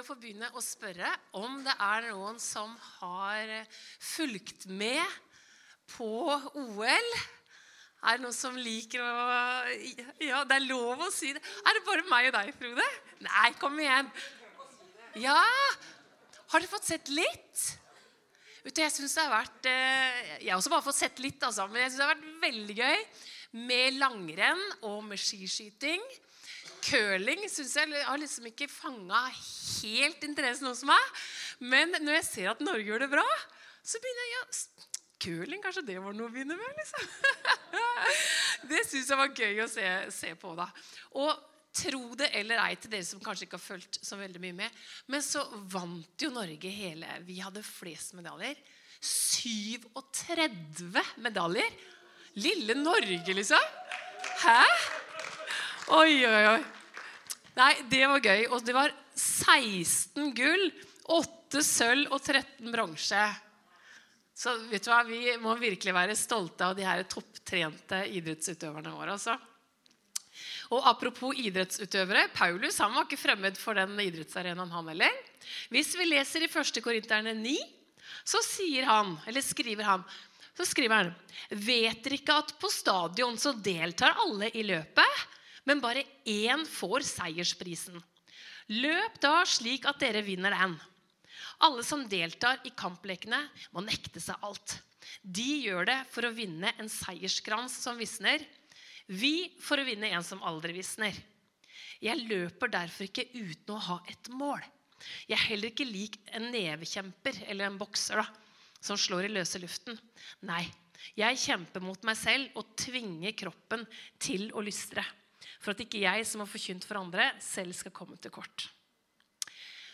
jo få begynne å spørre om det er noen som har fulgt med på OL. Er det noen som liker å Ja, det er lov å si det. Er det bare meg og deg, Frode? Nei, kom igjen. Ja. Har dere fått sett litt? Vet du, Jeg synes det har vært eh, Jeg har også bare fått sett litt, altså, men jeg synes det har vært veldig gøy med langrenn og med skiskyting. Curling synes jeg har liksom ikke fanga helt interessen hos meg. Men når jeg ser at Norge gjør det bra, så begynner jeg ja, Curling, kanskje det var noe å begynne med? liksom. Det syns jeg var gøy å se, se på. da. Og tro det eller ei til dere som kanskje ikke har fulgt så veldig mye med, men så vant jo Norge hele Vi hadde flest medaljer. 37 medaljer. Lille Norge, liksom. Hæ? Oi, oi, oi. Nei, det var gøy. Og det var 16 gull, 8 sølv og 13 bronse. Så vet du hva, vi må virkelig være stolte av de her topptrente idrettsutøverne våre. altså. Og Apropos idrettsutøvere. Paulus han var ikke fremmed for den idrettsarenaen, han heller. Hvis vi leser i 1. Korinterne 9, så sier han, eller skriver han så skriver han Vet dere ikke at på stadion så deltar alle i løpet, men bare én får seiersprisen. Løp da slik at dere vinner den. Alle som deltar i kamplekene, må nekte seg alt. De gjør det for å vinne en seierskrans som visner. Vi for å vinne en som aldri visner. Jeg løper derfor ikke uten å ha et mål. Jeg er heller ikke lik en nevekjemper eller en bokser da, som slår i løse luften. Nei, jeg kjemper mot meg selv og tvinger kroppen til å lystre for at ikke jeg som har forkynt for andre, selv skal komme til kort.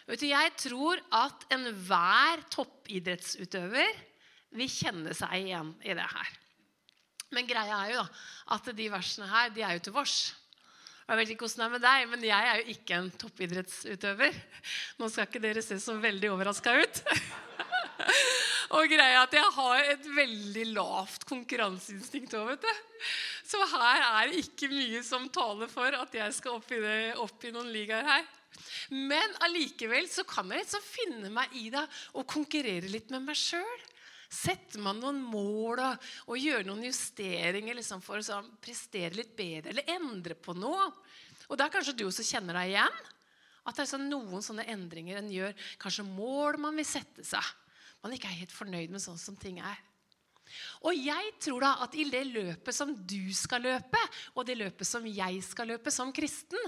Vet du, Jeg tror at enhver toppidrettsutøver vil kjenne seg igjen i det her. Men greia er jo da, at de versene her de er jo til vårs. Jeg vet ikke hvordan det er med deg, men jeg er jo ikke en toppidrettsutøver. Nå skal ikke dere se så veldig overraska ut. Og greia at jeg har et veldig lavt konkurranseinstinkt òg, vet du. Så her er det ikke mye som taler for at jeg skal opp i, det, opp i noen ligaer her. Men allikevel så kan jeg liksom finne meg i det og konkurrere litt med meg sjøl. Setter man noen mål og, og gjør noen justeringer liksom for å sånn, prestere litt bedre eller endre på noe. Og da kanskje du også kjenner deg igjen. At det er sånn noen sånne endringer en gjør. Kanskje mål man vil sette seg man ikke er helt fornøyd med sånn som ting er. Og jeg tror da at i det løpet som du skal løpe, og det løpet som jeg skal løpe som kristen,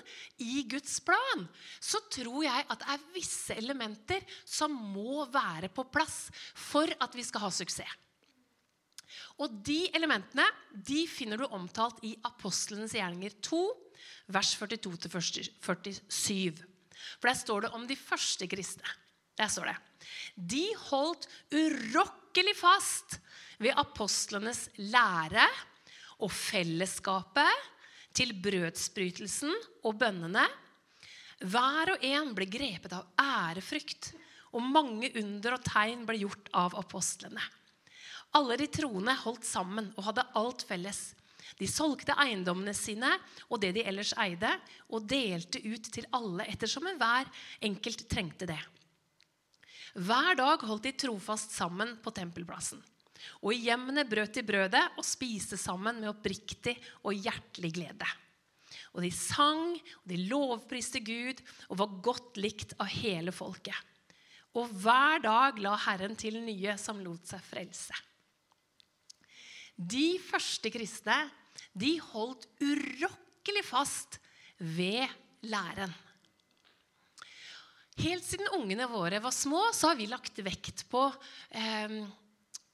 i Guds plan, så tror jeg at det er visse elementer som må være på plass for at vi skal ha suksess. Og de elementene de finner du omtalt i Apostlenes gjerninger 2, vers 42-47. For der står det om de første kristne. Der står det De holdt urokkelig fast ved apostlenes lære og fellesskapet, til brødsbrytelsen og bønnene. Hver og en ble grepet av ærefrykt, og mange under og tegn ble gjort av apostlene. Alle de troende holdt sammen og hadde alt felles. De solgte eiendommene sine og det de ellers eide, og delte ut til alle ettersom hver enkelt trengte det. Hver dag holdt de trofast sammen på tempelplassen. Og i hjemmene brøt de brødet og spiste sammen med oppriktig og hjertelig glede. Og de sang, og de lovpriste Gud og var godt likt av hele folket. Og hver dag la Herren til nye som lot seg frelse. De første kristne de holdt urokkelig fast ved læren. Helt siden ungene våre var små, så har vi lagt vekt på eh,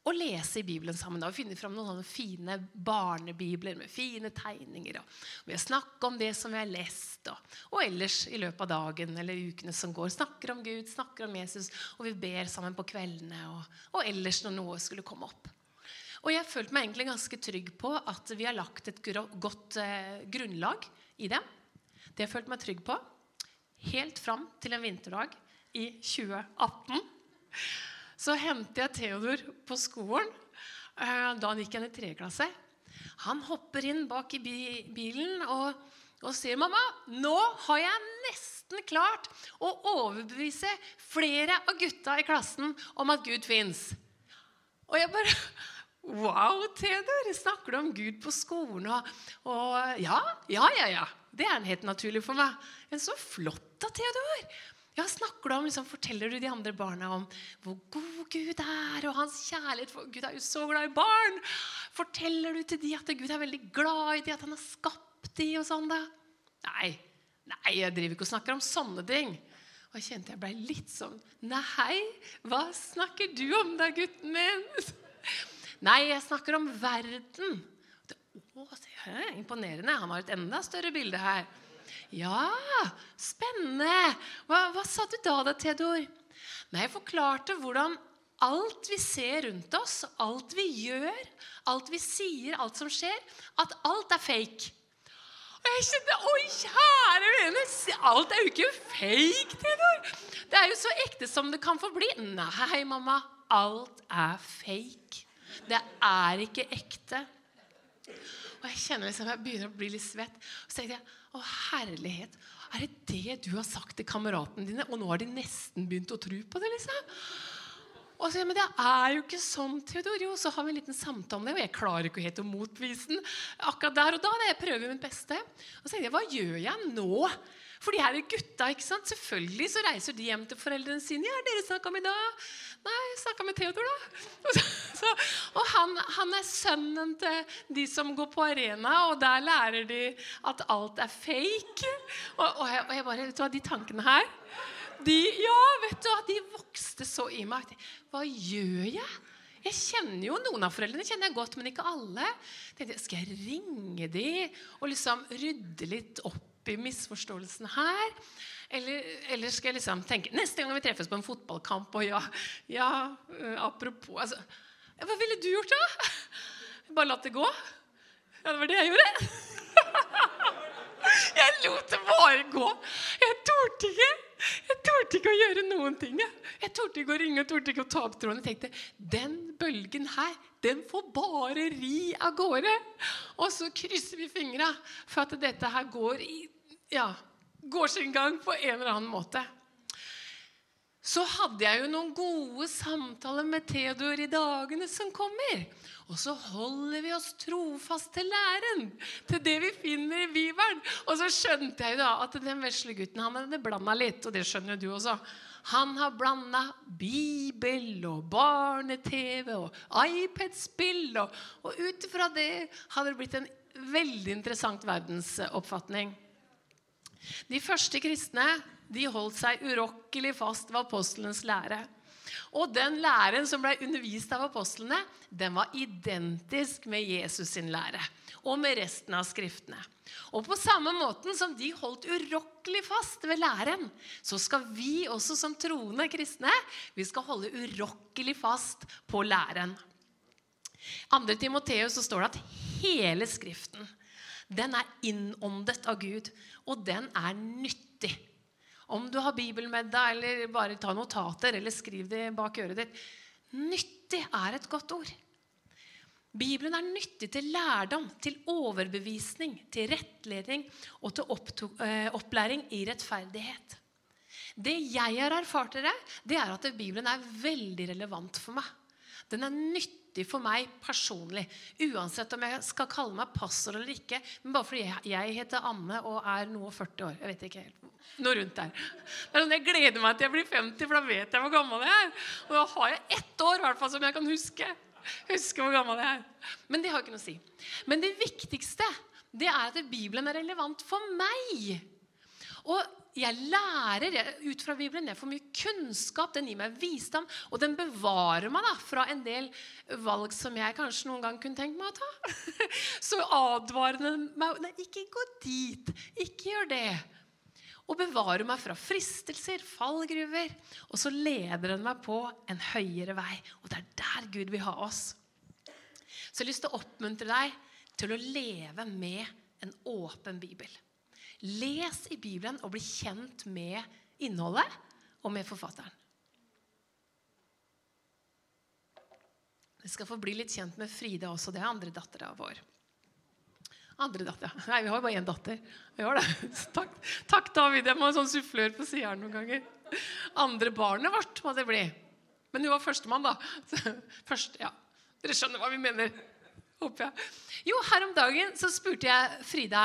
å lese i Bibelen sammen. Da har vi funnet fram noen fine barnebibler med fine tegninger. Og vi har snakket om det som vi har lest, og, og, ellers i løpet av dagen eller ukene som går. Snakker om Gud, snakker om Jesus, og vi ber sammen på kveldene og, og ellers når noe skulle komme opp. Og jeg følte meg egentlig ganske trygg på at vi har lagt et godt eh, grunnlag i det. Det har jeg følt meg trygg på helt fram til en vinterdag i 2018. Så hentet jeg Theodor på skolen eh, da han gikk igjen i tredje klasse. Han hopper inn bak i bilen og, og sier, 'Mamma, nå har jeg nesten klart å overbevise flere av gutta i klassen om at Gud fins. Og jeg bare Wow, Theodor! Snakker du om Gud på skolen? Og, og ja, ja, ja, ja. Det er helt naturlig for meg. Men så flott da, Theodor! Ja, snakker du om, liksom, Forteller du de andre barna om hvor god Gud er, og hans kjærlighet for Gud er jo så glad i barn? Forteller du til de at Gud er veldig glad i de, at han har skapt de og sånn? da? Nei, nei, jeg driver ikke og snakker om sånne ting. Og jeg kjente jeg ble litt sånn Nei, hva snakker du om da, gutten min? Nei, jeg snakker om verden. Å, imponerende. Han har et enda større bilde her. Ja, spennende. Hva, hva sa du da, da, Theodor? Nei, jeg forklarte hvordan alt vi ser rundt oss, alt vi gjør, alt vi sier, alt som skjer, at alt er fake. Og jeg kjente Oi, kjære vene, alt er jo ikke fake, Theodor. Det er jo så ekte som det kan få bli. Nei, mamma. Alt er fake. Det er ikke ekte. Og jeg kjenner liksom, jeg begynner å bli litt svett. Og så tenkte jeg å herlighet, er det det du har sagt til kameratene dine? Og nå har de nesten begynt å tro på det, liksom? Og så, men det er jo ikke sånn, Theodor. Jo, så har vi en liten samtale om det. Og jeg klarer ikke helt å motvise den akkurat der og da. Jeg prøver mitt beste. Og så tenkte jeg, hva gjør jeg nå? For de her gutta, ikke sant? selvfølgelig så reiser de hjem til foreldrene sine. Ja, dere snakka med da? Nei, snakka med Theodor, da. Og, så, og han, han, er sønnen til de som går på arena, og der lærer de at alt er fake. Og, og, jeg, og jeg, bare, vet du hva, de tankene her de, Ja, vet du de vokste så i meg. Hva gjør jeg? Jeg kjenner jo Noen av foreldrene kjenner jeg godt, men ikke alle. Tenkte, skal jeg ringe de og liksom rydde litt opp i misforståelsen her? Eller, eller, skal jeg liksom tenke Neste gang vi treffes på en fotballkamp og ja, ja uh, Apropos altså, Hva ville du gjort, da? Bare latt det gå? Ja, det var det jeg gjorde. jeg lot det bare gå. Jeg torde ikke. Jeg torde ikke å gjøre noen ting. Jeg torde ikke å ringe og torde ikke å ta opp tråden. Jeg tenkte den bølgen her, den får bare ri av gårde. Og så krysser vi fingra for at dette her går i ja, går sin gang på en eller annen måte. Så hadde jeg jo noen gode samtaler med Theodor i dagene som kommer. Og så holder vi oss trofast til læren, til det vi finner i Bibelen. Og så skjønte jeg jo da at den vesle gutten han hadde blanda litt, og det skjønner du også. Han har blanda Bibel og barne-TV og iPad-spill. Og, og ut fra det hadde det blitt en veldig interessant verdensoppfatning. De første kristne de holdt seg urokkelig fast ved apostlenes lære. Og den læren som ble undervist av apostlene, den var identisk med Jesus sin lære og med resten av skriftene. Og på samme måten som de holdt urokkelig fast ved læren, så skal vi også som troende kristne vi skal holde urokkelig fast på læren. 2. Timoteus står det at hele Skriften den er innåndet av Gud, og den er nyttig. Om du har Bibelen med deg, eller bare ta notater, eller skriv det bak øret ditt. Nyttig er et godt ord. Bibelen er nyttig til lærdom, til overbevisning, til rettledning og til eh, opplæring i rettferdighet. Det jeg har erfart, dere, det er at Bibelen er veldig relevant for meg. Den er nyttig nyttig for meg personlig. Uansett om jeg skal kalle meg pastor eller ikke. Men bare fordi jeg heter Anne og er noe 40 år. Jeg vet ikke helt. Noe rundt der. Sånn, jeg gleder meg til jeg blir 50, for da vet jeg hvor gammel jeg er. Og da har jeg ett år hvert som jeg kan huske. Huske hvor gammel jeg er. Men det har ikke noe å si. Men det viktigste det er at Bibelen er relevant for meg. Og jeg lærer ut fra Bibelen. Jeg får mye kunnskap. Den gir meg visdom. Og den bevarer meg da, fra en del valg som jeg kanskje noen gang kunne tenkt meg å ta. Så advarer den meg Nei, ikke gå dit. Ikke gjør det. Og bevarer meg fra fristelser, fallgruver. Og så leder den meg på en høyere vei. Og det er der Gud vil ha oss. Så jeg har lyst til å oppmuntre deg til å leve med en åpen bibel. Les i Bibelen og bli kjent med innholdet og med forfatteren. Vi skal få bli litt kjent med Frida også. Det er andre dattera vår. Andre datter. Nei, vi har jo bare én datter. Vi har det. Takk, takk, David. Jeg må ha sånn sufflør på sida noen ganger. Andre barnet vårt må det bli. Men hun var førstemann, da. Først, ja. Dere skjønner hva vi mener. Håper jeg. Jo, her om dagen så spurte jeg Frida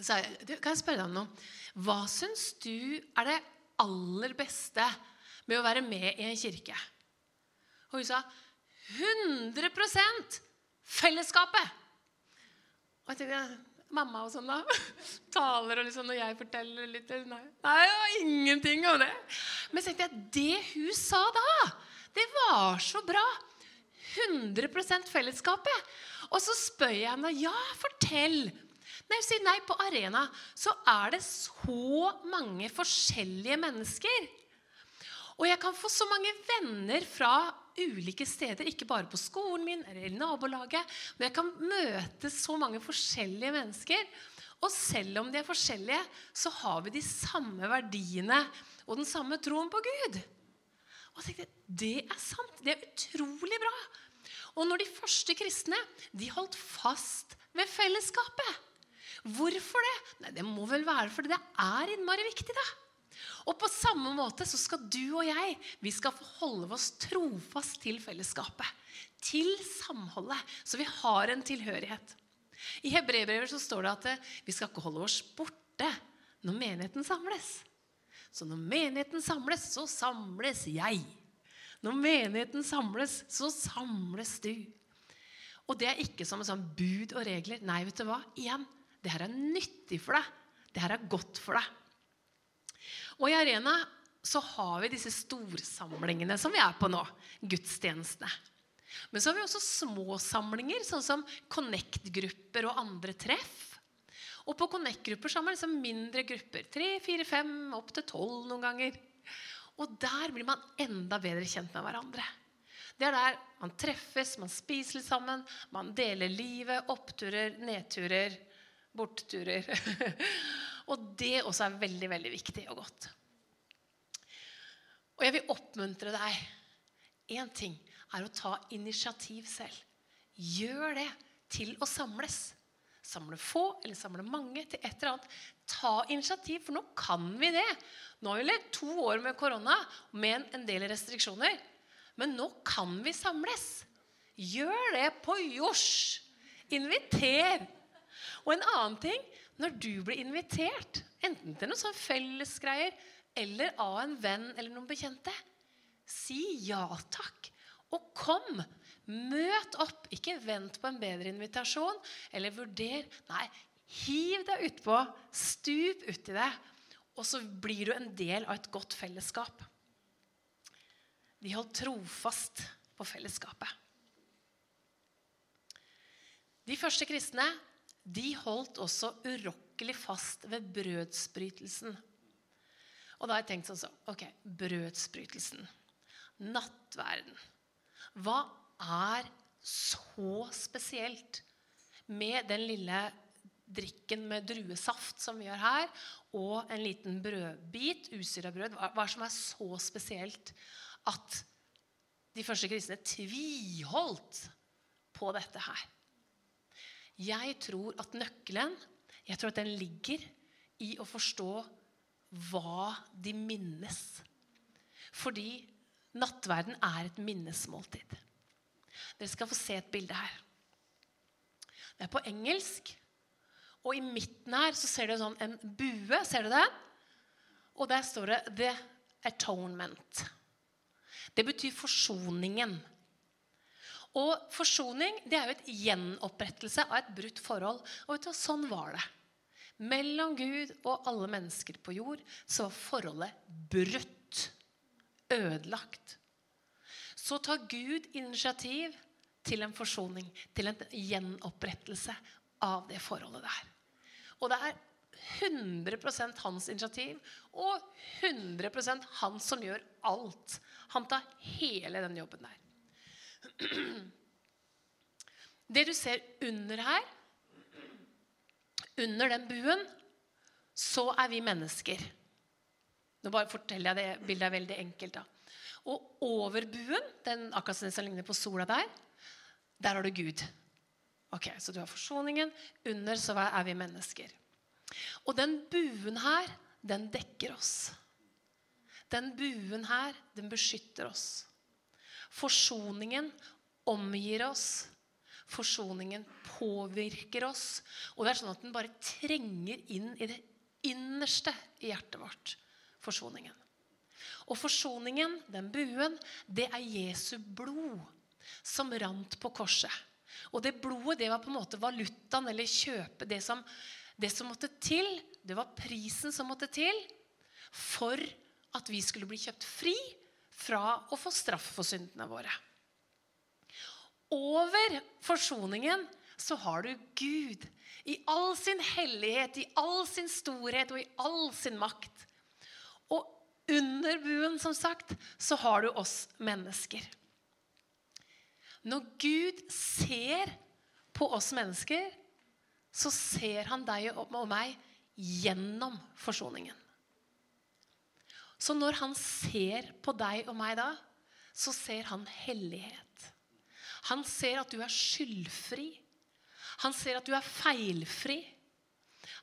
så jeg, du, Kan jeg spørre deg om noe? Hva syns du er det aller beste med å være med i en kirke? Og hun sa 100 fellesskapet. Og jeg tenkte Mamma og sånn, da? Taler og liksom når jeg forteller litt Nei, nei det var ingenting av det. Men så tenkte jeg det hun sa da, det var så bra. 100% fellesskapet. Og så spør jeg henne ja, fortell. Når jeg sier nei på arena, så er det så mange forskjellige mennesker. Og jeg kan få så mange venner fra ulike steder, ikke bare på skolen min eller i nabolaget. Men jeg kan møte så mange forskjellige mennesker. Og selv om de er forskjellige, så har vi de samme verdiene og den samme troen på Gud. Og jeg tenkte, Det er sant. Det er utrolig bra. Og når de første kristne de holdt fast ved fellesskapet Hvorfor det? Nei, Det må vel være fordi det er innmari viktig. da. Og på samme måte så skal du og jeg vi skal holde oss trofast til fellesskapet. Til samholdet. Så vi har en tilhørighet. I Hebreerbrevet så står det at eh, vi skal ikke holde oss borte når menigheten samles. Så når menigheten samles, så samles jeg. Når menigheten samles, så samles du. Og det er ikke som en sånn bud og regler. Nei, vet du hva? Igjen, det her er nyttig for deg. Det her er godt for deg. Og i Arena så har vi disse storsamlingene som vi er på nå. Gudstjenestene. Men så har vi også små samlinger, sånn som Connect-grupper og andre treff. Og på Connect-grupper så har man liksom mindre grupper. Tre, fire, fem, opp til tolv noen ganger. Og der blir man enda bedre kjent med hverandre. Det er der man treffes, man spiser litt sammen, man deler livet, oppturer, nedturer, bortturer. Og det også er veldig, veldig viktig og godt. Og jeg vil oppmuntre deg. Én ting er å ta initiativ selv. Gjør det til å samles. Samle få eller samle mange til et eller annet. Ta initiativ, for nå kan vi det. Nå har vi levd to år med korona med en del restriksjoner. Men nå kan vi samles. Gjør det på jors. Inviter. Og en annen ting når du blir invitert, enten til noen sånn fellesgreier eller av en venn eller noen bekjente, si ja takk. Og kom. Møt opp. Ikke vent på en bedre invitasjon eller vurder. Nei, hiv deg utpå. Stup uti det. Og så blir du en del av et godt fellesskap. De holdt trofast på fellesskapet. De første kristne de holdt også urokkelig fast ved brødsbrytelsen. Og da har jeg tenkt sånn så, Ok, brødsbrytelsen. Nattverden. Hva er så spesielt med den lille drikken med druesaft som vi gjør her, og en liten brødbit, usyra brød? Hva er som er så spesielt at de første kristne tviholdt på dette her? Jeg tror at nøkkelen jeg tror at den ligger i å forstå hva de minnes. Fordi nattverden er et minnesmåltid. Dere skal få se et bilde her. Det er på engelsk. Og i midten her så ser du sånn en bue. Ser du det? Og der står det 'The Atonement'. Det betyr forsoningen. Og forsoning det er jo et gjenopprettelse av et brutt forhold. Og vet du, sånn var det. Mellom Gud og alle mennesker på jord så var forholdet brutt. Ødelagt. Så tar Gud initiativ til en forsoning, til en gjenopprettelse av det forholdet der. Og det er 100% hans initiativ og 100% han som gjør alt. Han tar hele den jobben der. Det du ser under her, under den buen, så er vi mennesker. Nå bare forteller jeg det bildet er veldig enkelt. da. Og over buen, den akkurat som ligner på sola der, der har du Gud. Ok, Så du har forsoningen. Under så er vi mennesker. Og den buen her, den dekker oss. Den buen her, den beskytter oss. Forsoningen omgir oss. Forsoningen påvirker oss. Og det er sånn at den bare trenger inn i det innerste i hjertet vårt. Forsoningen. Og forsoningen, den buen, det er Jesu blod som rant på korset. Og det blodet det var på en måte valutaen eller kjøpet. Det som, det som måtte til, det var prisen som måtte til for at vi skulle bli kjøpt fri fra å få straff for syndene våre. Over forsoningen så har du Gud i all sin hellighet, i all sin storhet og i all sin makt. Og under buen, som sagt, så har du oss mennesker. Når Gud ser på oss mennesker, så ser han deg og meg gjennom forsoningen. Så når han ser på deg og meg da, så ser han hellighet. Han ser at du er skyldfri. Han ser at du er feilfri.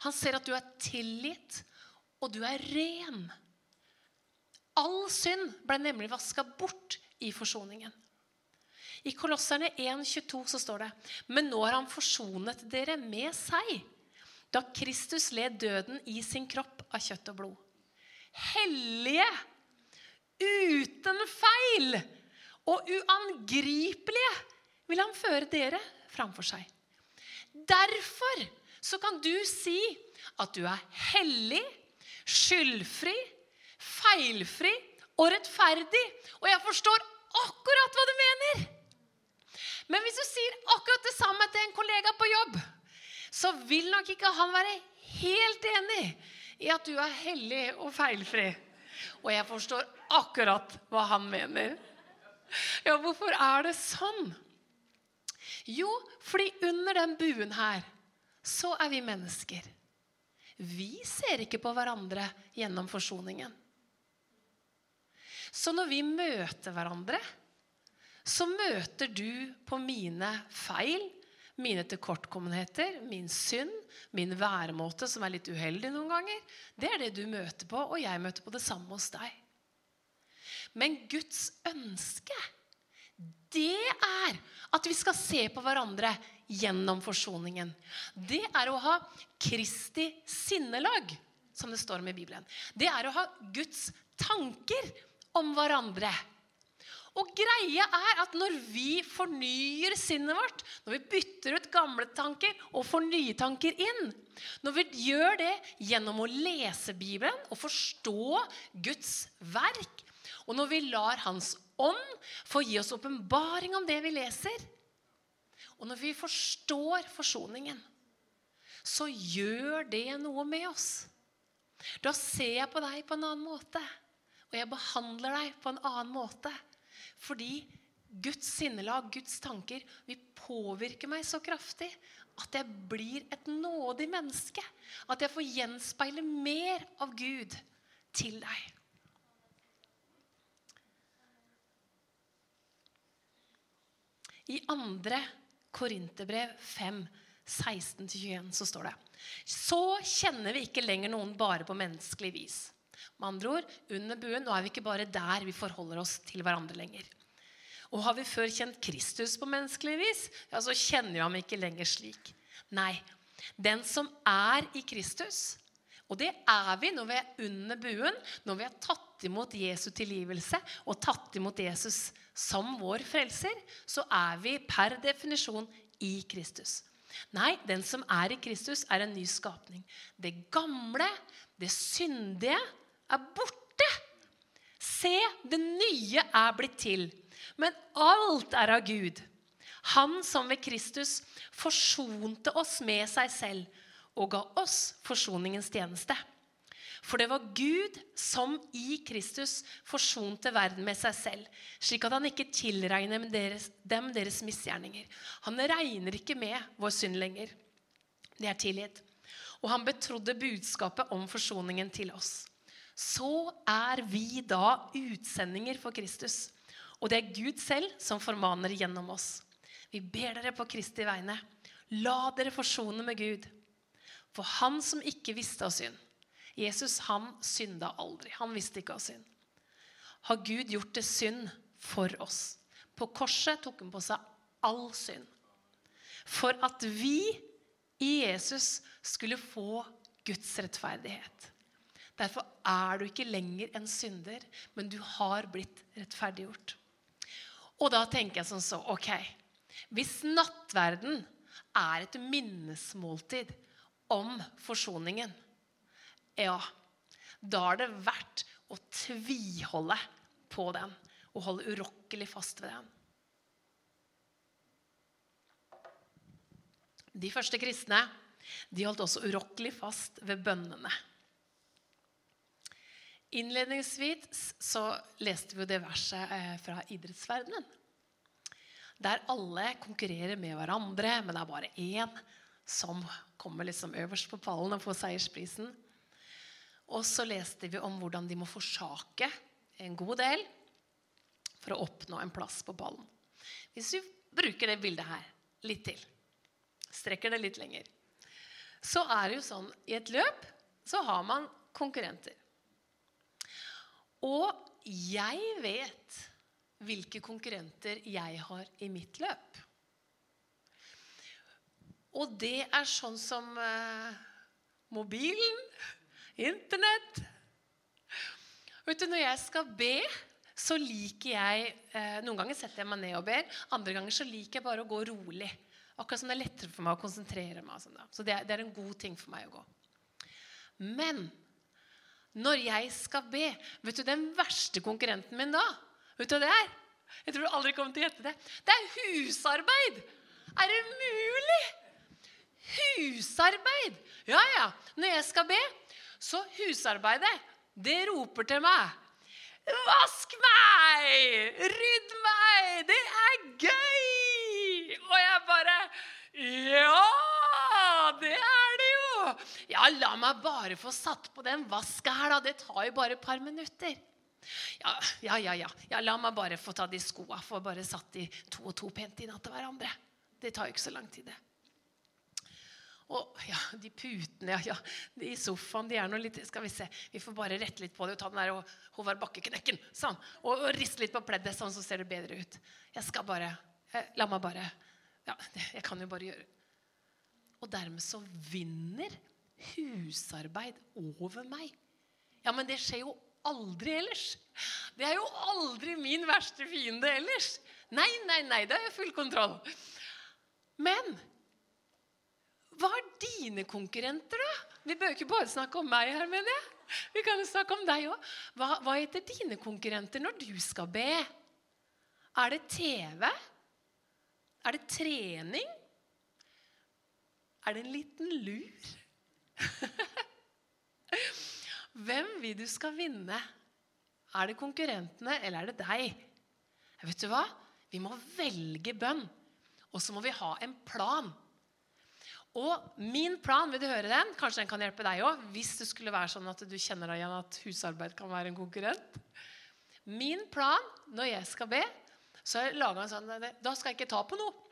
Han ser at du er tilgitt, og du er ren. All synd ble nemlig vaska bort i forsoningen. I Kolosserne 1,22 så står det Men nå har han forsonet dere med seg, da Kristus led døden i sin kropp av kjøtt og blod. Hellige, uten feil og uangripelige vil han føre dere framfor seg. Derfor så kan du si at du er hellig, skyldfri, feilfri og rettferdig. Og jeg forstår akkurat hva du mener. Men hvis du sier akkurat det samme til en kollega på jobb, så vil nok ikke han være helt enig i at du er hellig og feilfri. Og jeg forstår akkurat hva han mener. Ja, hvorfor er det sånn? Jo, fordi under den buen her så er vi mennesker. Vi ser ikke på hverandre gjennom forsoningen. Så når vi møter hverandre, så møter du på mine feil, mine tilkortkommenheter, min synd, min væremåte som er litt uheldig noen ganger. Det er det du møter på, og jeg møter på det samme hos deg. Men Guds ønske, det er at vi skal se på hverandre gjennom forsoningen. Det er å ha Kristi sinnelag, som det står om i Bibelen. Det er å ha Guds tanker om hverandre. Og greia er at når vi fornyer sinnet vårt, når vi bytter ut gamle tanker og får nye tanker inn Når vi gjør det gjennom å lese Bibelen og forstå Guds verk, og når vi lar Hans ånd få gi oss åpenbaring om det vi leser, og når vi forstår forsoningen, så gjør det noe med oss. Da ser jeg på deg på en annen måte, og jeg behandler deg på en annen måte. Fordi Guds sinnelag, Guds tanker, vil påvirke meg så kraftig at jeg blir et nådig menneske. At jeg får gjenspeile mer av Gud til deg. I andre Korinterbrev 5, 16-21 så står det Så kjenner vi ikke lenger noen bare på menneskelig vis. Med andre ord, under buen, nå er vi ikke bare der vi forholder oss til hverandre lenger. Og har vi før kjent Kristus på menneskelig vis, ja, så kjenner vi ham ikke lenger slik. Nei, den som er i Kristus, og det er vi når vi er under buen, når vi har tatt imot Jesu tilgivelse og tatt imot Jesus som vår frelser, så er vi per definisjon i Kristus. Nei, den som er i Kristus, er en ny skapning. Det gamle, det syndige, er borte. Se, det nye er blitt til. Men alt er av Gud. Han som ved Kristus forsonte oss med seg selv og ga oss forsoningens tjeneste. For det var Gud som i Kristus forsonte verden med seg selv, slik at han ikke tilregner deres, dem deres misgjerninger. Han regner ikke med vår synd lenger. Det er tilgitt. Og han betrodde budskapet om forsoningen til oss så er vi da utsendinger for Kristus. Og det er Gud selv som formaner gjennom oss. Vi ber dere på Kristi vegne. La dere forsone med Gud. For han som ikke visste av synd Jesus han synda aldri. Han visste ikke av synd. Har Gud gjort det synd for oss? På korset tok han på seg all synd. For at vi i Jesus skulle få Guds rettferdighet. Derfor er du ikke lenger en synder, men du har blitt rettferdiggjort. Og da tenker jeg sånn så Ok, hvis nattverden er et minnesmåltid om forsoningen, ja, da er det verdt å tviholde på den og holde urokkelig fast ved den. De første kristne de holdt også urokkelig fast ved bønnene. Innledningsvis så leste vi jo det verset eh, fra idrettsverdenen. Der alle konkurrerer med hverandre, men det er bare én som kommer liksom øverst på pallen og får seiersprisen. Og så leste vi om hvordan de må forsake en god del for å oppnå en plass på ballen. Hvis vi bruker det bildet her litt til, strekker det litt lenger, så er det jo sånn i et løp så har man konkurrenter. Og jeg vet hvilke konkurrenter jeg har i mitt løp. Og det er sånn som eh, mobilen, Internett. Vet du, Når jeg skal be, så liker jeg eh, Noen ganger setter jeg meg ned og ber. Andre ganger så liker jeg bare å gå rolig. Akkurat som det er lettere for meg å konsentrere meg. Sånn så det er, det er en god ting for meg å gå. Men når jeg skal be Vet du den verste konkurrenten min da? Vet du hva det er? Jeg tror du aldri kommer til å gjette det. Det er husarbeid! Er det mulig? Husarbeid! Ja, ja. Når jeg skal be, så husarbeidet, det roper til meg. Vask meg! Rydd meg! Det er gøy! Og jeg bare Ja, det er det! Ja, la meg bare få satt på den vaska her, da. Det tar jo bare et par minutter. Ja, ja, ja. ja. ja la meg bare få ta de skoa. Få bare satt de to og to pent inn til hverandre. Det tar jo ikke så lang tid, det. Og ja, de putene ja, ja, de i sofaen de er nå litt Skal vi se, vi får bare rette litt på det og ta den der Håvard Bakke-knekken. Sånn. Og, og, riste litt på pleddet, sånn så ser det bedre ut. Jeg skal bare eh, La meg bare Ja, jeg kan jo bare gjøre Og dermed så vinner husarbeid over meg. Ja, men det skjer jo aldri ellers. Det er jo aldri min verste fiende ellers. Nei, nei, nei, det er full kontroll. Men hva er dine konkurrenter, da? Vi bør ikke bare snakke om meg her, mener jeg. Vi kan jo snakke om deg òg. Hva, hva heter dine konkurrenter når du skal be? Er det TV? Er det trening? Er det en liten lur? Hvem vil du skal vinne? Er det konkurrentene, eller er det deg? Vet du hva? Vi må velge bønn. Og så må vi ha en plan. Og min plan, vil du høre den? Kanskje den kan hjelpe deg òg. Hvis det skulle være sånn at du kjenner deg igjen at husarbeid kan være en konkurrent. Min plan når jeg skal be, så har jeg laga en sånn Da skal jeg ikke ta på noe.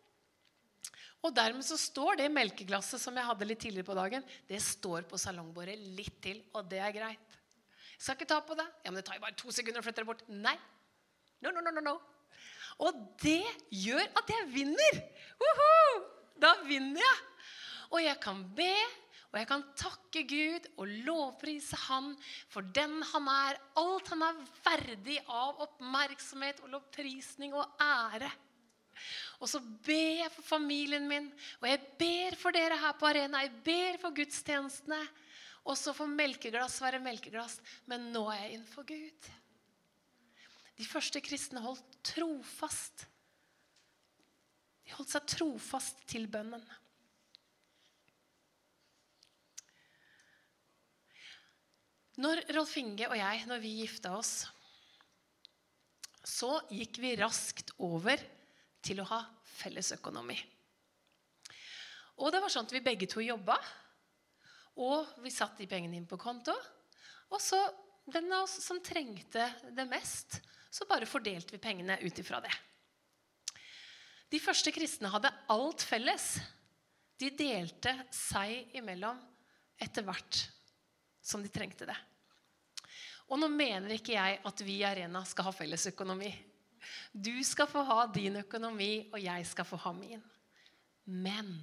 Og dermed så står det melkeglasset som jeg hadde litt tidligere på dagen, det står på salongbordet litt til, og det er greit. Jeg skal ikke ta på det. Ja, men det tar jo bare to sekunder å flytte det bort. Nei. No, no, no, no, no. Og det gjør at jeg vinner. Woohoo! Da vinner jeg. Og jeg kan be, og jeg kan takke Gud og lovprise Han for den han er. Alt han er verdig av oppmerksomhet og lovprisning og ære. Og så ber jeg for familien min, og jeg ber for dere her på arena. Jeg ber for gudstjenestene. Og så får melkeglass være melkeglass. Men nå er jeg innenfor Gud. De første kristne holdt trofast. De holdt seg trofast til bønnen. Når Rolf Inge og jeg når vi gifta oss, så gikk vi raskt over til å ha fellesøkonomi. Og det var sånn at vi begge to jobba, og vi satte de pengene inn på konto. Og så den av oss som trengte det mest, så bare fordelte vi pengene ut ifra det. De første kristne hadde alt felles. De delte seg imellom etter hvert som de trengte det. Og nå mener ikke jeg at vi i Arena skal ha felles økonomi. Du skal få ha din økonomi, og jeg skal få ha min. Men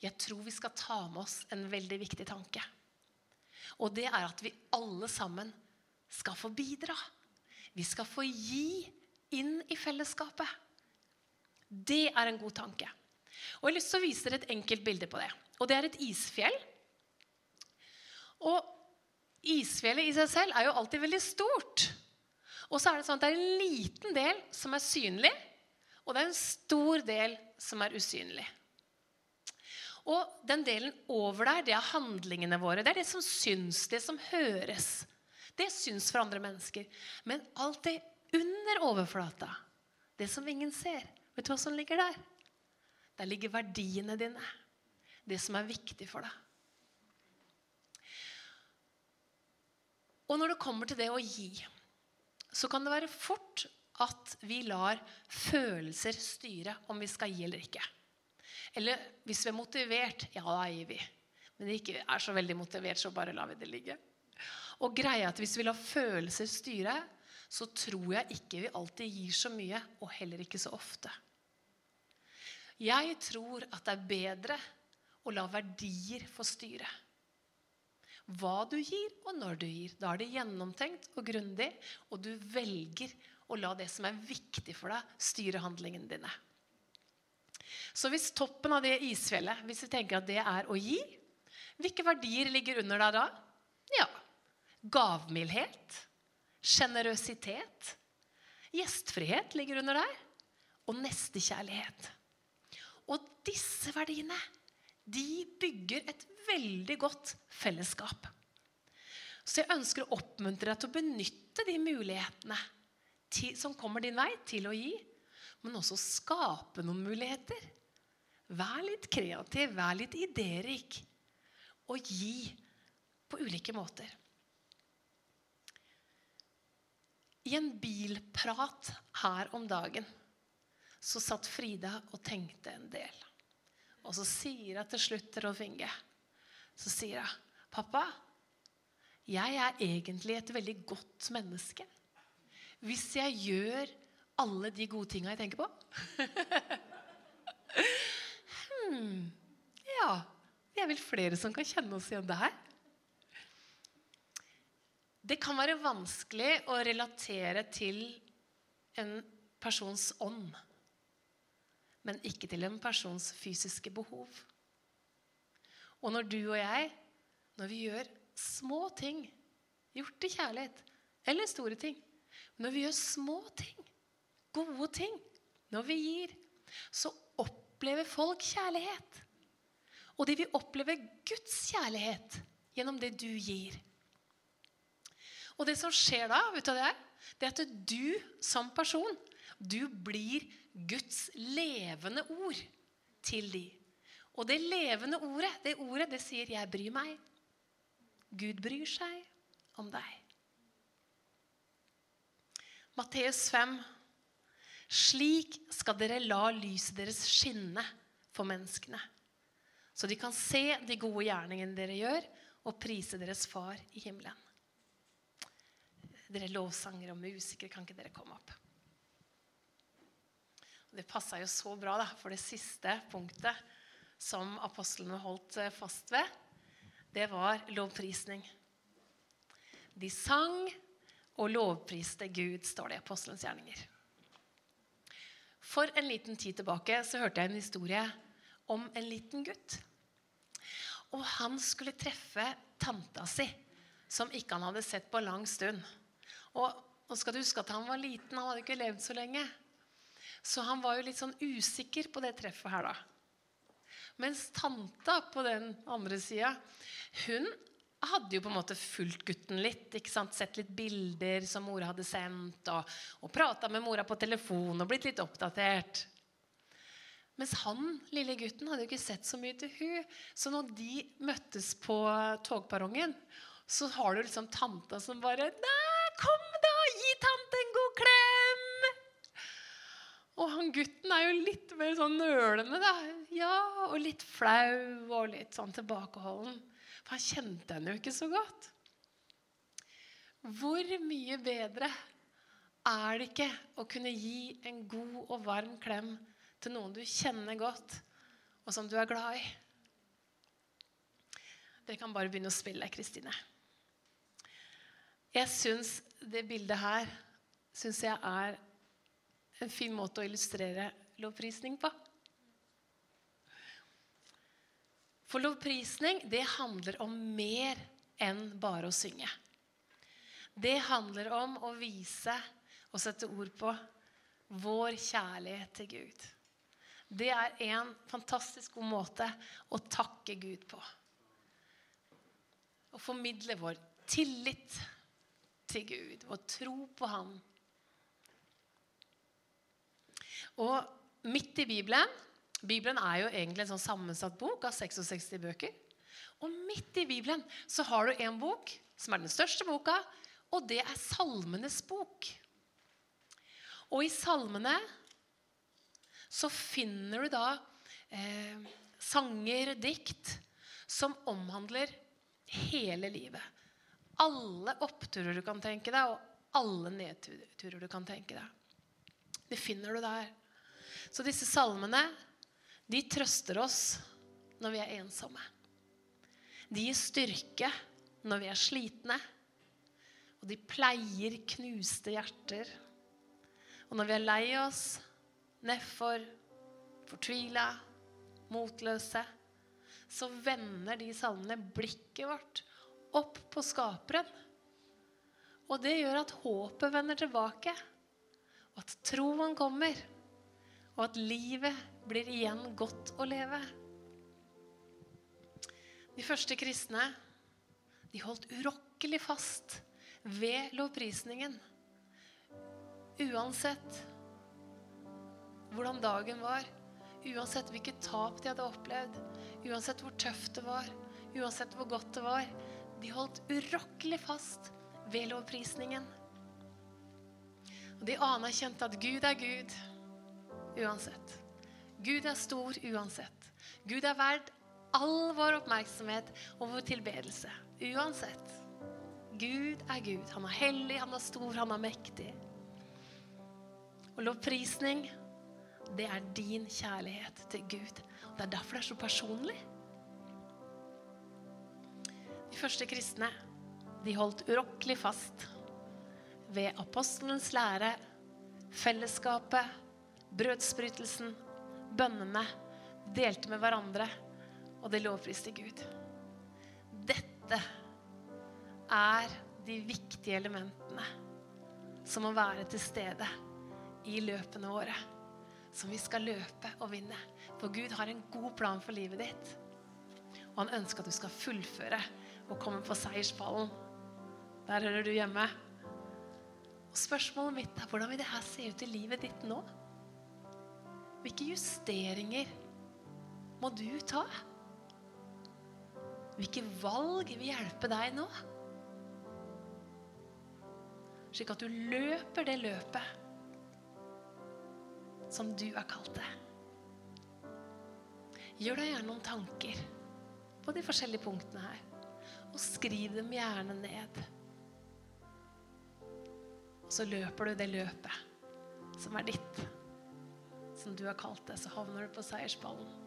jeg tror vi skal ta med oss en veldig viktig tanke. Og det er at vi alle sammen skal få bidra. Vi skal få gi inn i fellesskapet. Det er en god tanke. Og Jeg har lyst til å vise dere et enkelt bilde på det. Og Det er et isfjell. Og isfjellet i seg selv er jo alltid veldig stort. Og så er det sånn at det er en liten del som er synlig, og det er en stor del som er usynlig. Og den delen over der, det er handlingene våre. Det er det som syns, det som høres. Det syns for andre mennesker. Men alt det under overflata, det som ingen ser, vet du hva som ligger der? Der ligger verdiene dine. Det som er viktig for deg. Og når det kommer til det å gi, så kan det være fort at vi lar følelser styre om vi skal gi eller ikke. Eller hvis vi er motivert, ja, da gir vi. Men ikke er så veldig motivert, så bare lar vi det ligge. Og greia at Hvis vi lar følelser styre, så tror jeg ikke vi alltid gir så mye, og heller ikke så ofte. Jeg tror at det er bedre å la verdier få styre. Hva du gir, og når du gir. Da er det gjennomtenkt og grundig, og du velger å la det som er viktig for deg, styre handlingene dine. Så hvis toppen av det isfjellet, hvis vi tenker at det er å gi, hvilke verdier ligger under deg da? Ja, gavmildhet, sjenerøsitet, gjestfrihet ligger under der, og nestekjærlighet. Og disse verdiene de bygger et veldig godt fellesskap. Så jeg ønsker å oppmuntre deg til å benytte de mulighetene til, som kommer din vei, til å gi. Men også skape noen muligheter. Vær litt kreativ, vær litt idérik. Og gi på ulike måter. I en bilprat her om dagen så satt Frida og tenkte en del. Og så sier hun til slutt til Rolf Inge Så sier hun, 'Pappa, jeg er egentlig et veldig godt menneske hvis jeg gjør alle de gode tinga jeg tenker på.' hmm, ja, det er vel flere som kan kjenne oss igjen det her. Det kan være vanskelig å relatere til en persons ånd men ikke til en persons fysiske behov. Og når du og jeg, når vi gjør små ting, gjort i kjærlighet, eller store ting Når vi gjør små ting, gode ting, når vi gir, så opplever folk kjærlighet. Og de vil oppleve Guds kjærlighet gjennom det du gir. Og det som skjer da, vet du det er? Det er at du som person, du blir Guds levende ord til de. Og det levende ordet, det ordet, det sier 'jeg bryr meg'. Gud bryr seg om deg. Matteus 5. Slik skal dere la lyset deres skinne for menneskene, så de kan se de gode gjerningene dere gjør, og prise deres far i himmelen. Dere lovsangere og musikere, kan ikke dere komme opp? Det passa jo så bra da, for det siste punktet som apostlene holdt eh, fast ved, det var lovprisning. De sang og lovpriste Gud, står det i apostelens gjerninger. For en liten tid tilbake så hørte jeg en historie om en liten gutt. Og han skulle treffe tanta si, som ikke han hadde sett på lang stund. Og nå skal du huske at han var liten, han hadde ikke levd så lenge. Så han var jo litt sånn usikker på det treffet her, da. Mens tanta på den andre sida, hun hadde jo på en måte fulgt gutten litt. ikke sant? Sett litt bilder som mora hadde sendt, og, og prata med mora på telefon og blitt litt oppdatert. Mens han, lille gutten, hadde jo ikke sett så mye til hun. Så når de møttes på togperrongen, så har du liksom tanta som bare Nei, Gutten er jo litt mer sånn nølende, da. Ja, og litt flau og litt sånn tilbakeholden. For han kjente henne jo ikke så godt. Hvor mye bedre er det ikke å kunne gi en god og varm klem til noen du kjenner godt, og som du er glad i? Dere kan bare begynne å spille, Kristine. Jeg syns det bildet her synes jeg er en fin måte å illustrere lovprisning på. For lovprisning, det handler om mer enn bare å synge. Det handler om å vise og sette ord på vår kjærlighet til Gud. Det er en fantastisk god måte å takke Gud på. Å formidle vår tillit til Gud, vår tro på Han. Og midt i Bibelen Bibelen er jo egentlig en sånn sammensatt bok av 66 bøker. Og midt i Bibelen så har du en bok som er den største boka, og det er Salmenes bok. Og i salmene så finner du da eh, sanger, dikt, som omhandler hele livet. Alle oppturer du kan tenke deg, og alle nedturer du kan tenke deg. Det finner du der. Så disse salmene de trøster oss når vi er ensomme. De gir styrke når vi er slitne. Og de pleier knuste hjerter. Og når vi er lei oss, nedfor, fortvila, motløse, så vender de salmene blikket vårt opp på Skaperen. Og det gjør at håpet vender tilbake, og at troen kommer, og at livet blir igjen godt å leve. De første kristne de holdt urokkelig fast ved lovprisningen. Uansett hvordan dagen var, uansett hvilket tap de hadde opplevd, uansett hvor tøft det var, uansett hvor godt det var. De holdt urokkelig fast ved lovprisningen. Og de anerkjente at Gud er Gud uansett. Gud er stor uansett. Gud er verd all vår oppmerksomhet og vår tilbedelse uansett. Gud er Gud. Han er hellig, han er stor, han er mektig. Og lovprisning, det er din kjærlighet til Gud. Det er derfor det er så personlig. De første kristne de holdt urokkelig fast ved apostelens lære, fellesskapet, brødsbrytelsen, bønnene, delte med hverandre, og det lovpriste Gud. Dette er de viktige elementene som må være til stede i løpene våre. Som vi skal løpe og vinne. For Gud har en god plan for livet ditt. Og han ønsker at du skal fullføre og komme på seierspallen. Der hører du hjemme. Og Spørsmålet mitt er hvordan vil det her se ut i livet ditt nå? Hvilke justeringer må du ta? Hvilke valg vil hjelpe deg nå? Slik at du løper det løpet som du er kalt det. Gjør deg gjerne noen tanker på de forskjellige punktene her. Og skriv dem gjerne ned. Og så løper du det løpet som er ditt, som du har kalt det. Så havner du på seiersballen.